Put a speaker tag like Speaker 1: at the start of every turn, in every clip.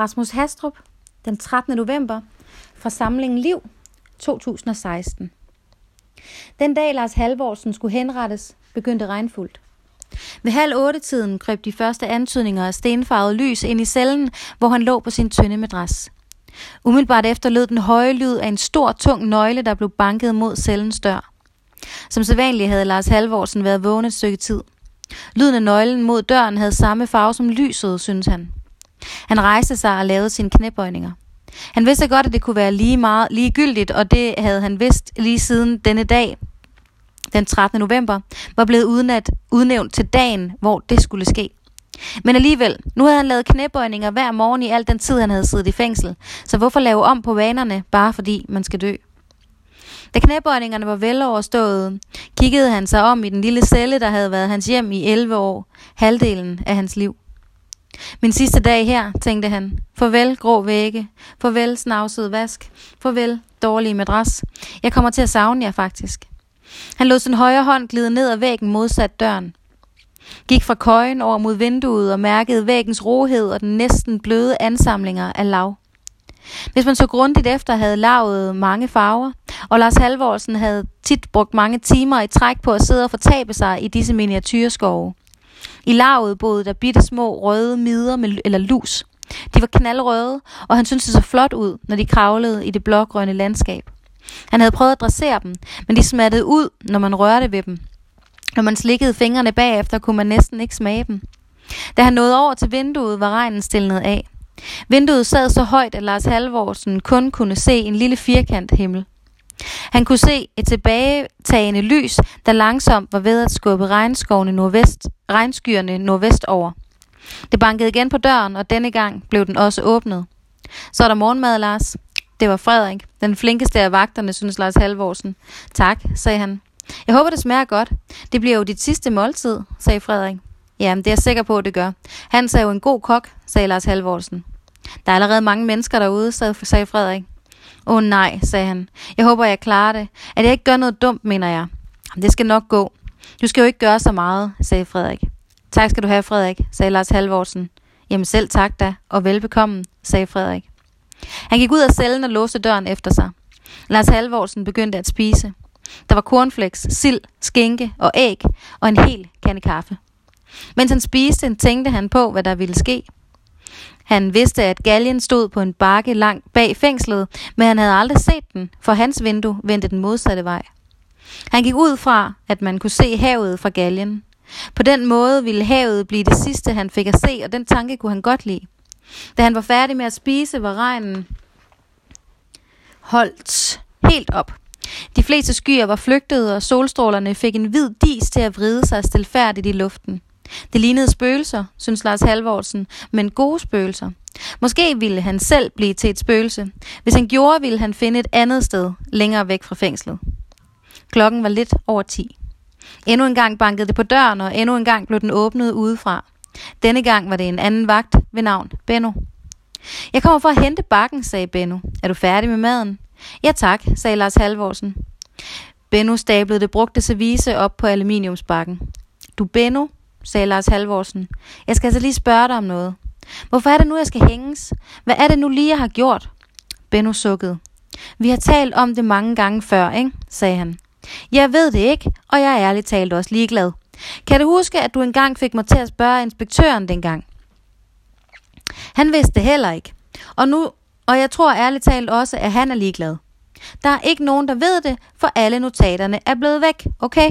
Speaker 1: Rasmus Hastrup, den 13. november, fra samlingen Liv 2016. Den dag Lars Halvorsen skulle henrettes, begyndte regnfuldt. Ved halv otte tiden krøb de første antydninger af stenfarvet lys ind i cellen, hvor han lå på sin tynde madras. Umiddelbart efter lød den høje lyd af en stor, tung nøgle, der blev banket mod cellens dør. Som sædvanligt havde Lars Halvorsen været vågen et stykke tid. Lyden af nøglen mod døren havde samme farve som lyset, synes han. Han rejste sig og lavede sine knæbøjninger. Han vidste godt, at det kunne være lige meget ligegyldigt, og det havde han vidst lige siden denne dag, den 13. november, var blevet udnævnt, udnævnt til dagen, hvor det skulle ske. Men alligevel, nu havde han lavet knæbøjninger hver morgen i al den tid, han havde siddet i fængsel. Så hvorfor lave om på vanerne, bare fordi man skal dø? Da knæbøjningerne var veloverstået, kiggede han sig om i den lille celle, der havde været hans hjem i 11 år, halvdelen af hans liv. Min sidste dag her, tænkte han. Farvel, grå vægge. Farvel, snavset vask. Farvel, dårlige madras. Jeg kommer til at savne jer faktisk. Han lod sin højre hånd glide ned ad væggen modsat døren. Gik fra køjen over mod vinduet og mærkede væggens rohed og den næsten bløde ansamlinger af lav. Hvis man så grundigt efter, havde lavet mange farver, og Lars Halvorsen havde tit brugt mange timer i træk på at sidde og fortabe sig i disse miniatyrskove. I lavet boede der bitte små røde midder med, eller lus. De var knaldrøde, og han syntes det så flot ud, når de kravlede i det blågrønne landskab. Han havde prøvet at dressere dem, men de smattede ud, når man rørte ved dem. Når man slikkede fingrene bagefter, kunne man næsten ikke smage dem. Da han nåede over til vinduet, var regnen stillet af. Vinduet sad så højt, at Lars Halvorsen kun kunne se en lille firkant himmel. Han kunne se et tilbagetagende lys, der langsomt var ved at skubbe regnskovene nordvest, regnskyerne nordvest over. Det bankede igen på døren, og denne gang blev den også åbnet. Så er der morgenmad, Lars. Det var Frederik, den flinkeste af vagterne, synes Lars Halvorsen. Tak, sagde han. Jeg håber, det smager godt. Det bliver jo dit sidste måltid, sagde Frederik. Jamen, det er jeg sikker på, at det gør. Han er jo en god kok, sagde Lars Halvorsen. Der er allerede mange mennesker derude, sagde Frederik. Åh oh, nej, sagde han. Jeg håber, jeg klarer det. At jeg ikke gør noget dumt, mener jeg. Det skal nok gå. Du skal jo ikke gøre så meget, sagde Frederik. Tak skal du have, Frederik, sagde Lars Halvorsen. Jamen selv tak da, og velbekomme, sagde Frederik. Han gik ud af cellen og låste døren efter sig. Lars Halvorsen begyndte at spise. Der var cornflakes, sild, skinke og æg og en hel kande kaffe. Mens han spiste, tænkte han på, hvad der ville ske. Han vidste, at galgen stod på en bakke langt bag fængslet, men han havde aldrig set den, for hans vindue vendte den modsatte vej. Han gik ud fra, at man kunne se havet fra galgen. På den måde ville havet blive det sidste, han fik at se, og den tanke kunne han godt lide. Da han var færdig med at spise, var regnen holdt helt op. De fleste skyer var flygtet, og solstrålerne fik en hvid dis til at vride sig stilfærdigt i luften. Det lignede spøgelser, synes Lars Halvorsen, men gode spøgelser. Måske ville han selv blive til et spøgelse. Hvis han gjorde, ville han finde et andet sted, længere væk fra fængslet. Klokken var lidt over 10. Endnu en gang bankede det på døren, og endnu en gang blev den åbnet udefra. Denne gang var det en anden vagt ved navn Benno. Jeg kommer for at hente bakken, sagde Benno. Er du færdig med maden? Ja tak, sagde Lars Halvorsen. Benno stablede det brugte service op på aluminiumsbakken. Du Benno, sagde Lars Halvorsen. Jeg skal altså lige spørge dig om noget. Hvorfor er det nu, jeg skal hænges? Hvad er det nu lige, jeg har gjort? Benno sukkede. Vi har talt om det mange gange før, ikke? sagde han. Jeg ved det ikke, og jeg er ærligt talt også ligeglad. Kan du huske, at du engang fik mig til at spørge inspektøren dengang? Han vidste det heller ikke. Og, nu, og jeg tror ærligt talt også, at han er ligeglad. Der er ikke nogen, der ved det, for alle notaterne er blevet væk, okay?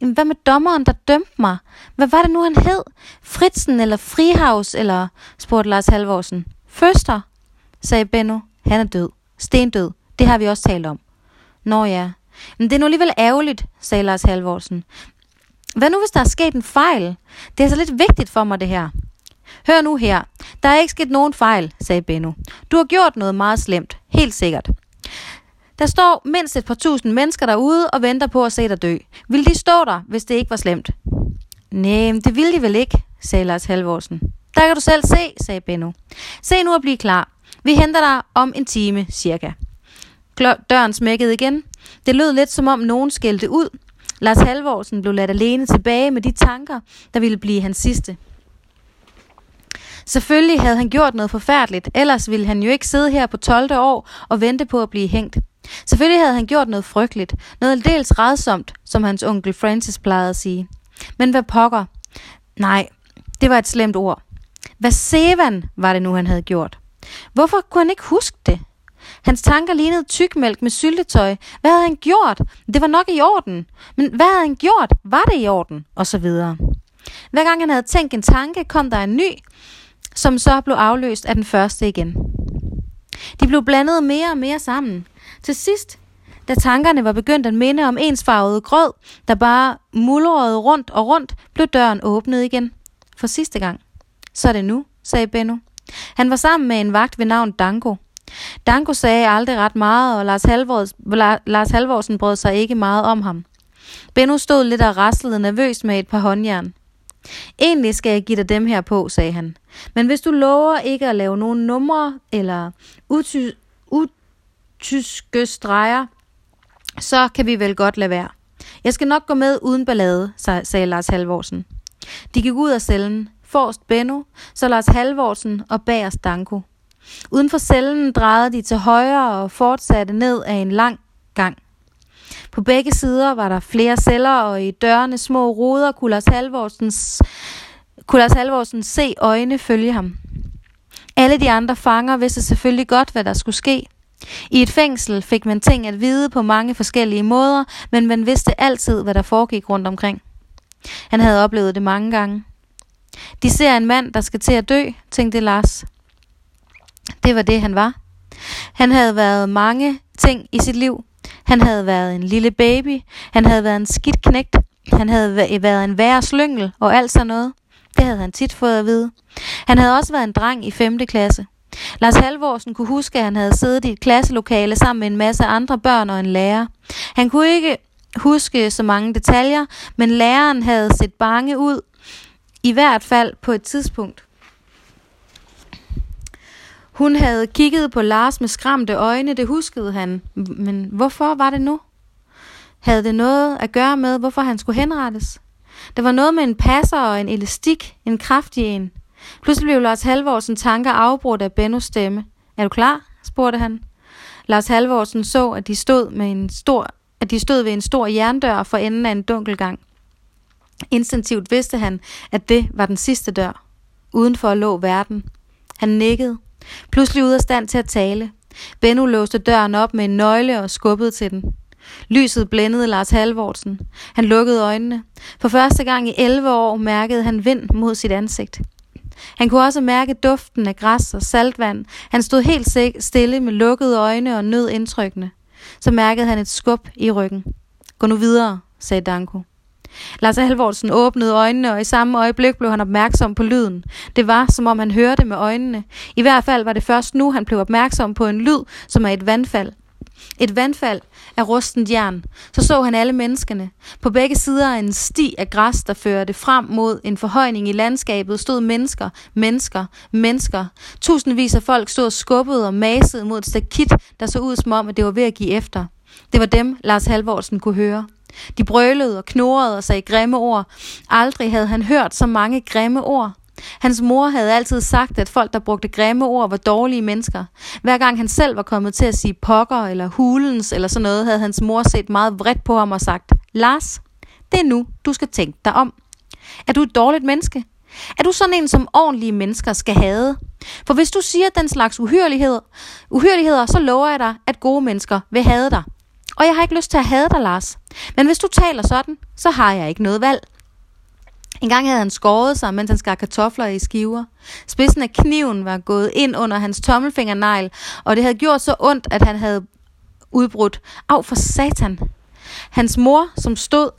Speaker 1: Jamen, hvad med dommeren, der dømte mig? Hvad var det nu, han hed? Fritzen eller Frihaus, eller spurgte Lars Halvorsen. Føster, sagde Benno. Han er død. Stendød. Det har vi også talt om. Nå ja. Men det er nu alligevel ærgerligt, sagde Lars Halvorsen. Hvad nu, hvis der er sket en fejl? Det er så lidt vigtigt for mig, det her. Hør nu her. Der er ikke sket nogen fejl, sagde Benno. Du har gjort noget meget slemt. Helt sikkert. Der står mindst et par tusind mennesker derude og venter på at se dig dø. Vil de stå der, hvis det ikke var slemt? Nej, det ville de vel ikke, sagde Lars Halvorsen. Der kan du selv se, sagde Benno. Se nu at blive klar. Vi henter dig om en time, cirka. Døren smækkede igen. Det lød lidt som om nogen skældte ud. Lars Halvorsen blev ladt alene tilbage med de tanker, der ville blive hans sidste. Selvfølgelig havde han gjort noget forfærdeligt, ellers ville han jo ikke sidde her på 12. år og vente på at blive hængt. Selvfølgelig havde han gjort noget frygteligt, noget dels redsomt, som hans onkel Francis plejede at sige. Men hvad pokker? Nej, det var et slemt ord. Hvad sevan var det nu, han havde gjort? Hvorfor kunne han ikke huske det? Hans tanker lignede tykmælk med syltetøj. Hvad havde han gjort? Det var nok i orden. Men hvad havde han gjort? Var det i orden? Og så videre. Hver gang han havde tænkt en tanke, kom der en ny, som så blev afløst af den første igen. De blev blandet mere og mere sammen. Til sidst, da tankerne var begyndt at minde om ensfarvede grød, der bare mulrede rundt og rundt, blev døren åbnet igen. For sidste gang. Så er det nu, sagde Benno. Han var sammen med en vagt ved navn Danko. Danko sagde aldrig ret meget, og Lars, Halvors, Lars Halvorsen brød sig ikke meget om ham. Benno stod lidt og raslede nervøst med et par håndjern. Egentlig skal jeg give dig dem her på, sagde han. Men hvis du lover ikke at lave nogen numre eller uty- tyske streger, så kan vi vel godt lade være. Jeg skal nok gå med uden ballade, sagde Lars Halvorsen. De gik ud af cellen. Forrest Benno, så Lars Halvorsen og bagerst Danko. Uden for cellen drejede de til højre og fortsatte ned af en lang gang. På begge sider var der flere celler, og i dørene små ruder kunne Lars Halvorsens, kunne Lars Halvorsen se øjne følge ham. Alle de andre fanger vidste selvfølgelig godt, hvad der skulle ske. I et fængsel fik man ting at vide på mange forskellige måder, men man vidste altid, hvad der foregik rundt omkring. Han havde oplevet det mange gange. De ser en mand, der skal til at dø, tænkte Lars. Det var det, han var. Han havde været mange ting i sit liv. Han havde været en lille baby. Han havde været en skidt knægt. Han havde været en værre slyngel og alt sådan noget. Det havde han tit fået at vide. Han havde også været en dreng i 5. klasse. Lars Halvorsen kunne huske, at han havde siddet i et klasselokale sammen med en masse andre børn og en lærer. Han kunne ikke huske så mange detaljer, men læreren havde set bange ud, i hvert fald på et tidspunkt. Hun havde kigget på Lars med skræmte øjne, det huskede han. Men hvorfor var det nu? Havde det noget at gøre med, hvorfor han skulle henrettes? Det var noget med en passer og en elastik, en kraftig en. Pludselig blev Lars Halvorsen tanker afbrudt af Bennos stemme. Er du klar? spurgte han. Lars Halvorsen så, at de stod, med en stor, at de stod ved en stor jerndør for enden af en dunkelgang. Instinktivt vidste han, at det var den sidste dør. Udenfor lå verden. Han nikkede. Pludselig ude af stand til at tale. Benno låste døren op med en nøgle og skubbede til den. Lyset blændede Lars Halvorsen. Han lukkede øjnene. For første gang i 11 år mærkede han vind mod sit ansigt. Han kunne også mærke duften af græs og saltvand. Han stod helt stille med lukkede øjne og nød indtrykkene. Så mærkede han et skub i ryggen. Gå nu videre, sagde Danko. Lars Halvorsen åbnede øjnene, og i samme øjeblik blev han opmærksom på lyden. Det var, som om han hørte med øjnene. I hvert fald var det først nu, han blev opmærksom på en lyd, som er et vandfald. Et vandfald af rustent jern. Så så han alle menneskene. På begge sider af en sti af græs, der førte frem mod en forhøjning i landskabet, stod mennesker, mennesker, mennesker. Tusindvis af folk stod skubbet og masede mod et stakit, der så ud som om, at det var ved at give efter. Det var dem, Lars Halvorsen kunne høre. De brølede og knurrede og sagde grimme ord. Aldrig havde han hørt så mange grimme ord. Hans mor havde altid sagt, at folk, der brugte grimme ord, var dårlige mennesker. Hver gang han selv var kommet til at sige pokker eller hulens eller sådan noget, havde hans mor set meget vredt på ham og sagt, Lars, det er nu, du skal tænke dig om. Er du et dårligt menneske? Er du sådan en, som ordentlige mennesker skal have? For hvis du siger den slags uhyreligheder, uhyreligheder, så lover jeg dig, at gode mennesker vil have dig. Og jeg har ikke lyst til at have dig, Lars. Men hvis du taler sådan, så har jeg ikke noget valg. En gang havde han skåret sig, mens han skar kartofler i skiver. Spidsen af kniven var gået ind under hans tommelfingernegl, og det havde gjort så ondt, at han havde udbrudt. Af for satan! Hans mor, som stod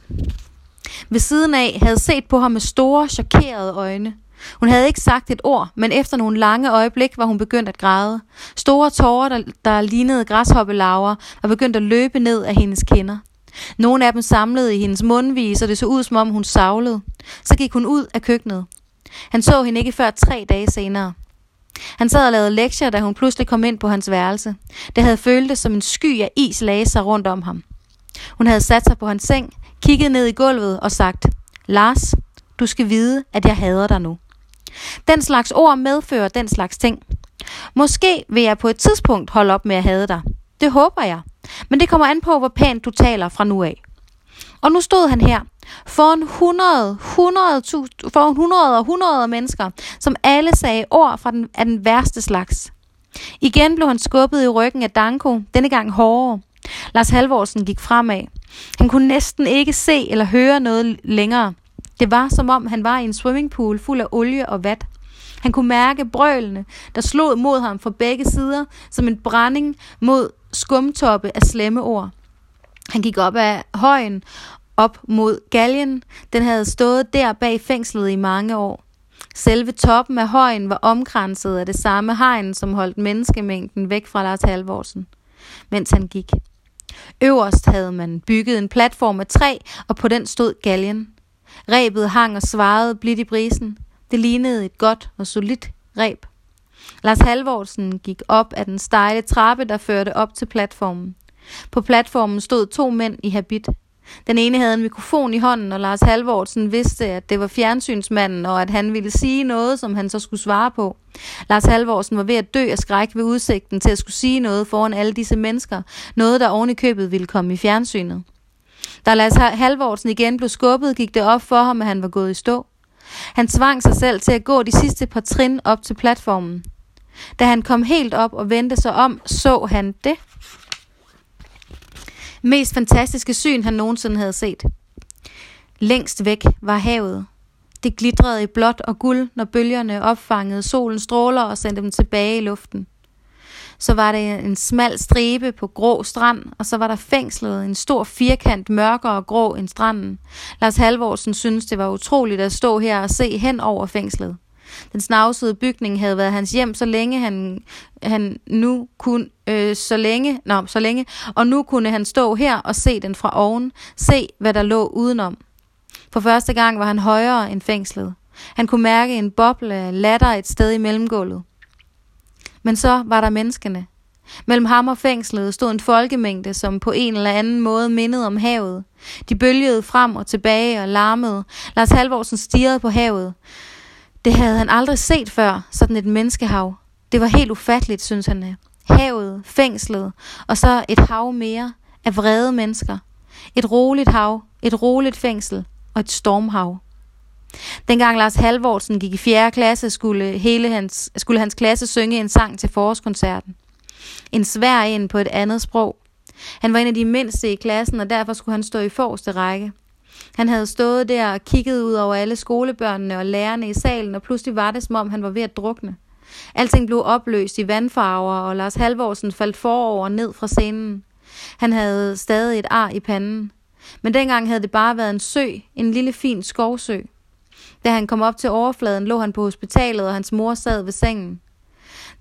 Speaker 1: ved siden af, havde set på ham med store, chokerede øjne. Hun havde ikke sagt et ord, men efter nogle lange øjeblik var hun begyndt at græde. Store tårer, der, der lignede græshoppelaver, var begyndt at løbe ned af hendes kinder. Nogle af dem samlede i hendes mundvis, og det så ud som om hun savlede. Så gik hun ud af køkkenet. Han så hende ikke før tre dage senere. Han sad og lavede lektier, da hun pludselig kom ind på hans værelse. Det havde føltes som en sky af is lagde sig rundt om ham. Hun havde sat sig på hans seng, kigget ned i gulvet og sagt, Lars, du skal vide, at jeg hader dig nu. Den slags ord medfører den slags ting. Måske vil jeg på et tidspunkt holde op med at hade dig. Det håber jeg. Men det kommer an på, hvor pænt du taler fra nu af. Og nu stod han her, foran 100, 100, foran 100 og 100 mennesker, som alle sagde ord fra den, af den værste slags. Igen blev han skubbet i ryggen af Danko, denne gang hårdere. Lars Halvorsen gik fremad. Han kunne næsten ikke se eller høre noget længere. Det var som om han var i en swimmingpool fuld af olie og vand. Han kunne mærke brølene, der slog mod ham fra begge sider, som en brænding mod skumtoppe af slemme ord. Han gik op ad højen, op mod galgen. Den havde stået der bag fængslet i mange år. Selve toppen af højen var omkranset af det samme hegn, som holdt menneskemængden væk fra Lars Halvorsen, mens han gik. Øverst havde man bygget en platform af træ, og på den stod galgen. Rebet hang og svarede blidt i brisen. Det lignede et godt og solidt reb. Lars Halvorsen gik op ad den stejle trappe, der førte op til platformen. På platformen stod to mænd i habit. Den ene havde en mikrofon i hånden, og Lars Halvorsen vidste, at det var fjernsynsmanden, og at han ville sige noget, som han så skulle svare på. Lars Halvorsen var ved at dø af skræk ved udsigten til at skulle sige noget foran alle disse mennesker, noget der oven i købet ville komme i fjernsynet. Da Lars Halvorsen igen blev skubbet, gik det op for ham, at han var gået i stå. Han tvang sig selv til at gå de sidste par trin op til platformen. Da han kom helt op og vendte sig om, så han det mest fantastiske syn, han nogensinde havde set. Længst væk var havet. Det glitrede i blåt og guld, når bølgerne opfangede solens stråler og sendte dem tilbage i luften. Så var det en smal stribe på grå strand, og så var der fængslet en stor firkant mørkere og grå end stranden. Lars Halvorsen syntes, det var utroligt at stå her og se hen over fængslet. Den snavsede bygning havde været hans hjem, så længe han, han nu kunne, øh, så længe, nå, så længe, og nu kunne han stå her og se den fra oven, se hvad der lå udenom. For første gang var han højere end fængslet. Han kunne mærke en boble af latter et sted i mellemgulvet. Men så var der menneskene. Mellem ham og fængslet stod en folkemængde, som på en eller anden måde mindede om havet. De bølgede frem og tilbage og larmede. Lars Halvorsen stirrede på havet. Det havde han aldrig set før, sådan et menneskehav. Det var helt ufatteligt, synes han. Øh. Havet, fængslet, og så et hav mere af vrede mennesker. Et roligt hav, et roligt fængsel og et stormhav. Dengang Lars Halvorsen gik i 4. klasse, skulle, hele hans, skulle hans klasse synge en sang til forårskoncerten. En svær ind på et andet sprog. Han var en af de mindste i klassen, og derfor skulle han stå i forreste række. Han havde stået der og kigget ud over alle skolebørnene og lærerne i salen, og pludselig var det, som om han var ved at drukne. Alting blev opløst i vandfarver, og Lars Halvorsen faldt forover ned fra scenen. Han havde stadig et ar i panden. Men dengang havde det bare været en sø, en lille fin skovsø. Da han kom op til overfladen, lå han på hospitalet, og hans mor sad ved sengen.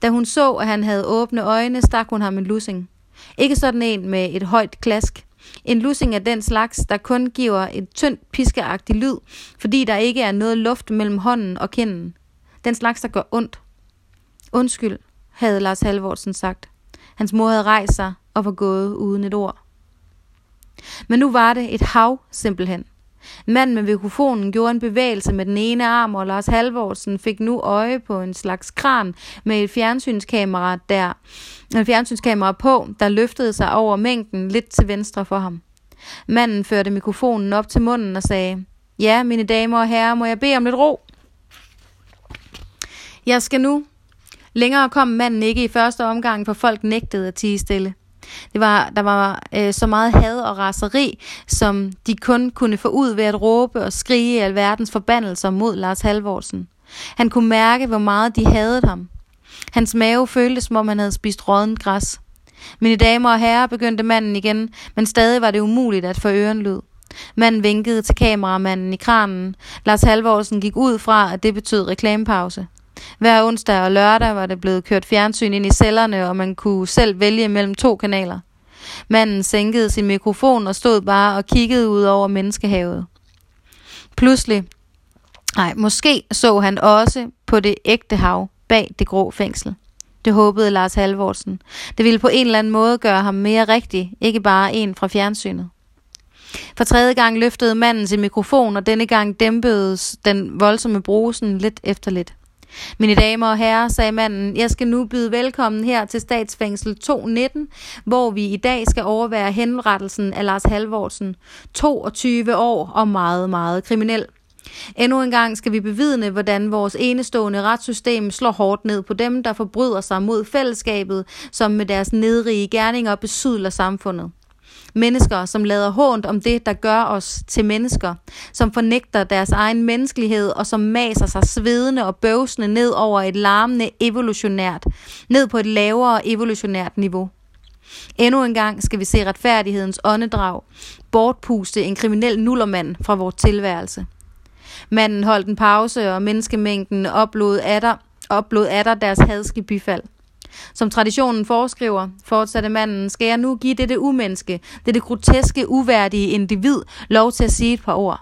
Speaker 1: Da hun så, at han havde åbne øjne, stak hun ham en lussing. Ikke sådan en med et højt klask, en lussing er den slags, der kun giver et tyndt piskeagtigt lyd, fordi der ikke er noget luft mellem hånden og kinden. Den slags, der gør ondt. Undskyld, havde Lars Halvorsen sagt. Hans mor havde rejst sig og var gået uden et ord. Men nu var det et hav simpelthen. Manden med mikrofonen gjorde en bevægelse med den ene arm, og Lars Halvorsen fik nu øje på en slags kran med et fjernsynskamera der, en fjernsynskamera på, der løftede sig over mængden lidt til venstre for ham. Manden førte mikrofonen op til munden og sagde, Ja, mine damer og herrer, må jeg bede om lidt ro? Jeg skal nu. Længere kom manden ikke i første omgang, for folk nægtede at tige stille. Det var, der var øh, så meget had og raseri, som de kun kunne få ud ved at råbe og skrige alverdens forbandelser mod Lars Halvorsen. Han kunne mærke, hvor meget de hadede ham. Hans mave føltes, som om han havde spist rådent græs. Mine damer og herrer, begyndte manden igen, men stadig var det umuligt at få ørenlyd. Manden vinkede til kameramanden i kranen. Lars Halvorsen gik ud fra, at det betød reklamepause. Hver onsdag og lørdag var det blevet kørt fjernsyn ind i cellerne, og man kunne selv vælge mellem to kanaler. Manden sænkede sin mikrofon og stod bare og kiggede ud over menneskehavet. Pludselig, nej, måske så han også på det ægte hav bag det grå fængsel. Det håbede Lars Halvorsen. Det ville på en eller anden måde gøre ham mere rigtig, ikke bare en fra fjernsynet. For tredje gang løftede manden sin mikrofon, og denne gang dæmpedes den voldsomme brusen lidt efter lidt. Mine damer og herrer, sagde manden, jeg skal nu byde velkommen her til statsfængsel 219, hvor vi i dag skal overvære henrettelsen af Lars Halvorsen, 22 år og meget, meget kriminel. Endnu en gang skal vi bevidne, hvordan vores enestående retssystem slår hårdt ned på dem, der forbryder sig mod fællesskabet, som med deres nedrige gerninger besydler samfundet. Mennesker, som lader hånd om det, der gør os til mennesker. Som fornægter deres egen menneskelighed og som maser sig svedende og bøvsende ned over et larmende evolutionært, ned på et lavere evolutionært niveau. Endnu en gang skal vi se retfærdighedens åndedrag, bortpuste en kriminel nullermand fra vores tilværelse. Manden holdt en pause, og menneskemængden oplod atter, oplod atter deres hadske bifald. Som traditionen foreskriver, fortsatte manden, skal jeg nu give dette umenneske, dette groteske, uværdige individ, lov til at sige et par ord.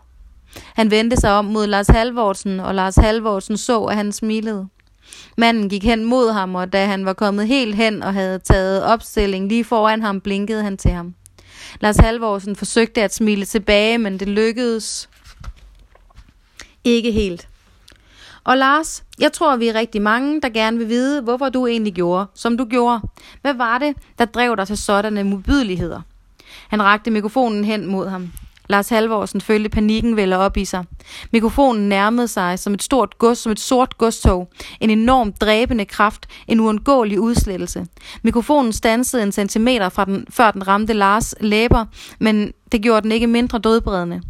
Speaker 1: Han vendte sig om mod Lars Halvorsen, og Lars Halvorsen så, at han smilede. Manden gik hen mod ham, og da han var kommet helt hen og havde taget opstilling lige foran ham, blinkede han til ham. Lars Halvorsen forsøgte at smile tilbage, men det lykkedes ikke helt. Og Lars, jeg tror, vi er rigtig mange, der gerne vil vide, hvorfor du egentlig gjorde, som du gjorde. Hvad var det, der drev dig til sådanne modbydeligheder? Han rakte mikrofonen hen mod ham. Lars Halvorsen følte panikken vælge op i sig. Mikrofonen nærmede sig som et stort gods, som et sort godstog. En enorm dræbende kraft, en uundgåelig udslettelse. Mikrofonen stansede en centimeter fra den, før den ramte Lars læber, men det gjorde den ikke mindre dødbringende.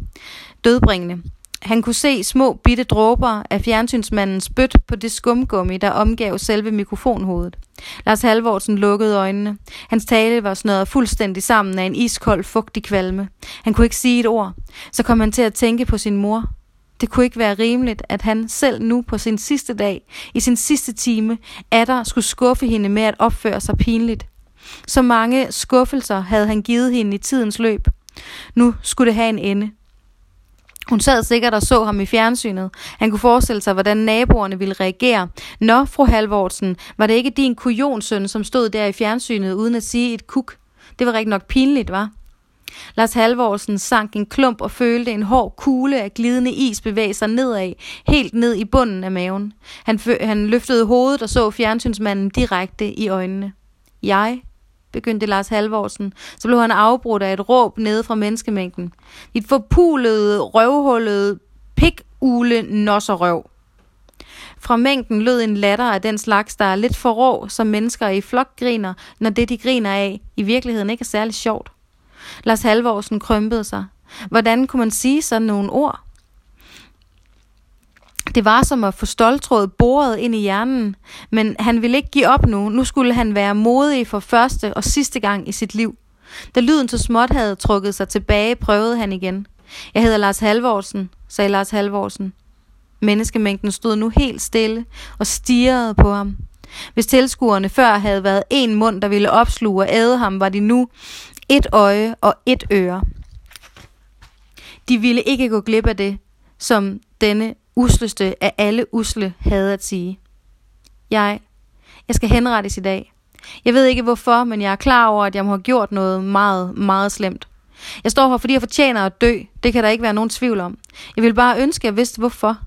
Speaker 1: dødbringende. Han kunne se små bitte dråber af fjernsynsmandens spyt på det skumgummi, der omgav selve mikrofonhovedet. Lars Halvorsen lukkede øjnene. Hans tale var snøret fuldstændig sammen af en iskold, fugtig kvalme. Han kunne ikke sige et ord. Så kom han til at tænke på sin mor. Det kunne ikke være rimeligt, at han selv nu på sin sidste dag, i sin sidste time, atter skulle skuffe hende med at opføre sig pinligt. Så mange skuffelser havde han givet hende i tidens løb. Nu skulle det have en ende. Hun sad sikkert og så ham i fjernsynet. Han kunne forestille sig, hvordan naboerne ville reagere. Nå, fru Halvorsen, var det ikke din kujonsøn, som stod der i fjernsynet uden at sige et kuk? Det var rigtig nok pinligt, var? Lars Halvorsen sank en klump og følte en hård kugle af glidende is bevæge sig nedad, helt ned i bunden af maven. Han, han løftede hovedet og så fjernsynsmanden direkte i øjnene. Jeg begyndte Lars Halvorsen, så blev han afbrudt af et råb nede fra menneskemængden. Dit forpulede, røvhullede, pikule nosserøv. Fra mængden lød en latter af den slags, der er lidt for rå, som mennesker i flok griner, når det de griner af i virkeligheden ikke er særlig sjovt. Lars Halvorsen krømpede sig. Hvordan kunne man sige sådan nogle ord? Det var som at få stoltrådet boret ind i hjernen, men han ville ikke give op nu. Nu skulle han være modig for første og sidste gang i sit liv. Da lyden til småt havde trukket sig tilbage, prøvede han igen. Jeg hedder Lars Halvorsen, sagde Lars Halvorsen. Menneskemængden stod nu helt stille og stirrede på ham. Hvis tilskuerne før havde været en mund, der ville opsluge og æde ham, var de nu et øje og et øre. De ville ikke gå glip af det, som denne usleste af alle usle havde at sige. Jeg, jeg skal henrettes i dag. Jeg ved ikke hvorfor, men jeg er klar over, at jeg må have gjort noget meget, meget slemt. Jeg står her, fordi jeg fortjener at dø. Det kan der ikke være nogen tvivl om. Jeg vil bare ønske, at jeg vidste hvorfor.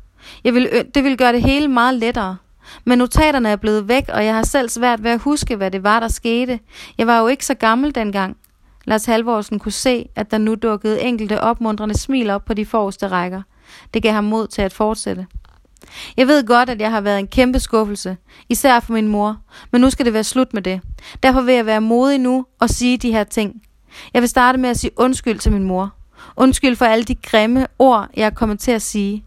Speaker 1: Jeg vil, det vil gøre det hele meget lettere. Men notaterne er blevet væk, og jeg har selv svært ved at huske, hvad det var, der skete. Jeg var jo ikke så gammel dengang. Lars Halvorsen kunne se, at der nu dukkede enkelte opmuntrende smil op på de forreste rækker. Det gav ham mod til at fortsætte. Jeg ved godt, at jeg har været en kæmpe skuffelse, især for min mor, men nu skal det være slut med det. Derfor vil jeg være modig nu og sige de her ting. Jeg vil starte med at sige undskyld til min mor. Undskyld for alle de grimme ord, jeg er kommet til at sige.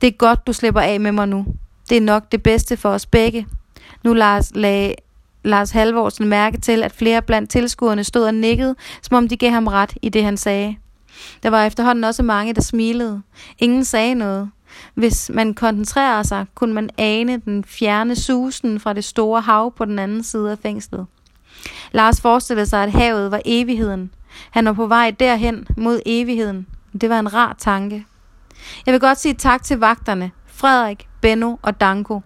Speaker 1: Det er godt, du slipper af med mig nu. Det er nok det bedste for os begge. Nu Lars lagde Lars Halvorsen mærke til, at flere blandt tilskuerne stod og nikkede, som om de gav ham ret i det, han sagde. Der var efterhånden også mange, der smilede. Ingen sagde noget. Hvis man koncentrerede sig, kunne man ane den fjerne susen fra det store hav på den anden side af fængslet. Lars forestillede sig, at havet var evigheden. Han var på vej derhen mod evigheden. Det var en rar tanke. Jeg vil godt sige tak til vagterne, Frederik, Benno og Danko.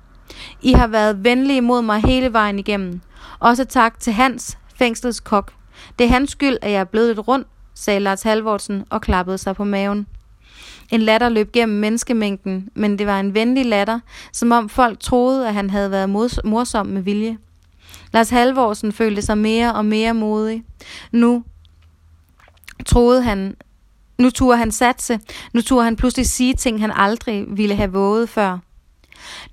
Speaker 1: I har været venlige mod mig hele vejen igennem. Også tak til Hans, fængslets kok. Det er hans skyld, at jeg er blevet lidt rundt sagde Lars Halvorsen og klappede sig på maven. En latter løb gennem menneskemængden, men det var en venlig latter, som om folk troede, at han havde været morsom med vilje. Lars Halvorsen følte sig mere og mere modig. Nu troede han, nu turde han satse, nu turde han pludselig sige ting, han aldrig ville have våget før.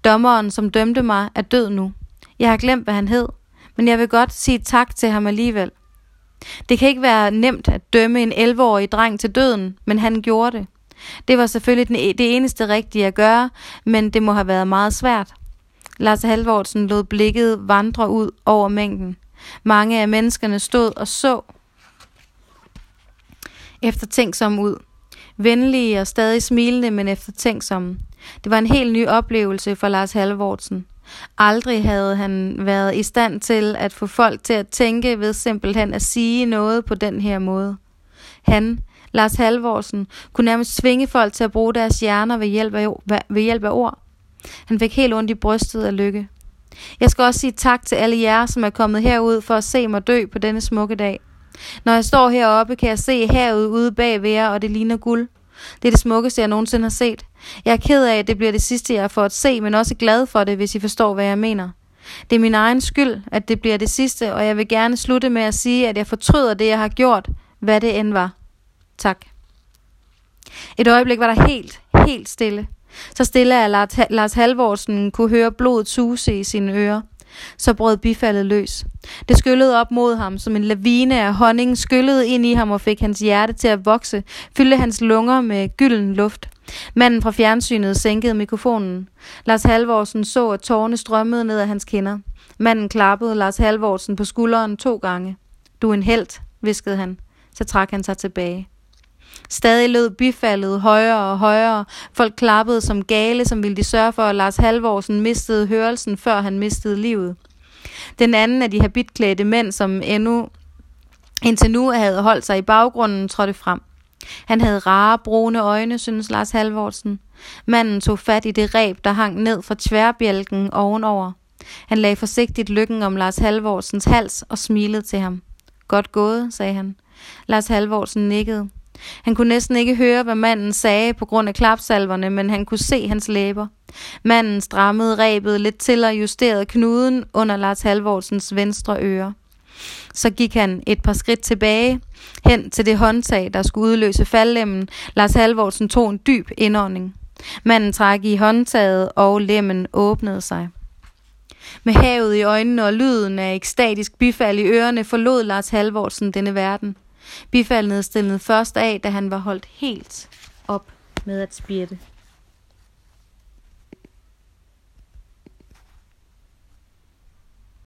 Speaker 1: Dommeren, som dømte mig, er død nu. Jeg har glemt, hvad han hed, men jeg vil godt sige tak til ham alligevel. Det kan ikke være nemt at dømme en 11-årig dreng til døden, men han gjorde det. Det var selvfølgelig e-, det eneste rigtige at gøre, men det må have været meget svært. Lars Halvorsen lod blikket vandre ud over mængden. Mange af menneskerne stod og så eftertænksomme ud. Venlige og stadig smilende, men eftertænksomme. Det var en helt ny oplevelse for Lars Halvorsen. Aldrig havde han været i stand til at få folk til at tænke ved simpelthen at sige noget på den her måde. Han, Lars Halvorsen, kunne nærmest svinge folk til at bruge deres hjerner ved hjælp af, ved hjælp af ord. Han fik helt ondt i brystet af lykke. Jeg skal også sige tak til alle jer, som er kommet herud for at se mig dø på denne smukke dag. Når jeg står heroppe, kan jeg se havet ude bag ved jer, og det ligner guld. Det er det smukkeste, jeg nogensinde har set. Jeg er ked af, at det bliver det sidste, jeg får at se, men også glad for det, hvis I forstår, hvad jeg mener. Det er min egen skyld, at det bliver det sidste, og jeg vil gerne slutte med at sige, at jeg fortryder det, jeg har gjort, hvad det end var. Tak. Et øjeblik var der helt, helt stille. Så stille at Lars Halvorsen kunne høre blodet suse i sine ører. Så brød bifaldet løs. Det skyllede op mod ham, som en lavine af honning skyllede ind i ham og fik hans hjerte til at vokse, fyldte hans lunger med gylden luft. Manden fra fjernsynet sænkede mikrofonen. Lars Halvorsen så, at tårne strømmede ned af hans kinder. Manden klappede Lars Halvorsen på skulderen to gange. Du er en held, viskede han. Så trak han sig tilbage. Stadig lød bifaldet højere og højere. Folk klappede som gale, som ville de sørge for, at Lars Halvorsen mistede hørelsen, før han mistede livet. Den anden af de habitklædte mænd, som endnu indtil nu havde holdt sig i baggrunden, trådte frem. Han havde rare, brune øjne, synes Lars Halvorsen. Manden tog fat i det reb, der hang ned fra tværbjælken ovenover. Han lagde forsigtigt lykken om Lars Halvorsens hals og smilede til ham. Godt gået, sagde han. Lars Halvorsen nikkede. Han kunne næsten ikke høre, hvad manden sagde på grund af klapsalverne, men han kunne se hans læber. Manden strammede rebet lidt til og justerede knuden under Lars Halvorsens venstre øre. Så gik han et par skridt tilbage, hen til det håndtag, der skulle udløse faldlemmen. Lars Halvorsen tog en dyb indånding. Manden trak i håndtaget, og lemmen åbnede sig. Med havet i øjnene og lyden af ekstatisk bifald i ørerne forlod Lars Halvorsen denne verden. Bifaldet stillede først af, da han var holdt helt op med at spirte.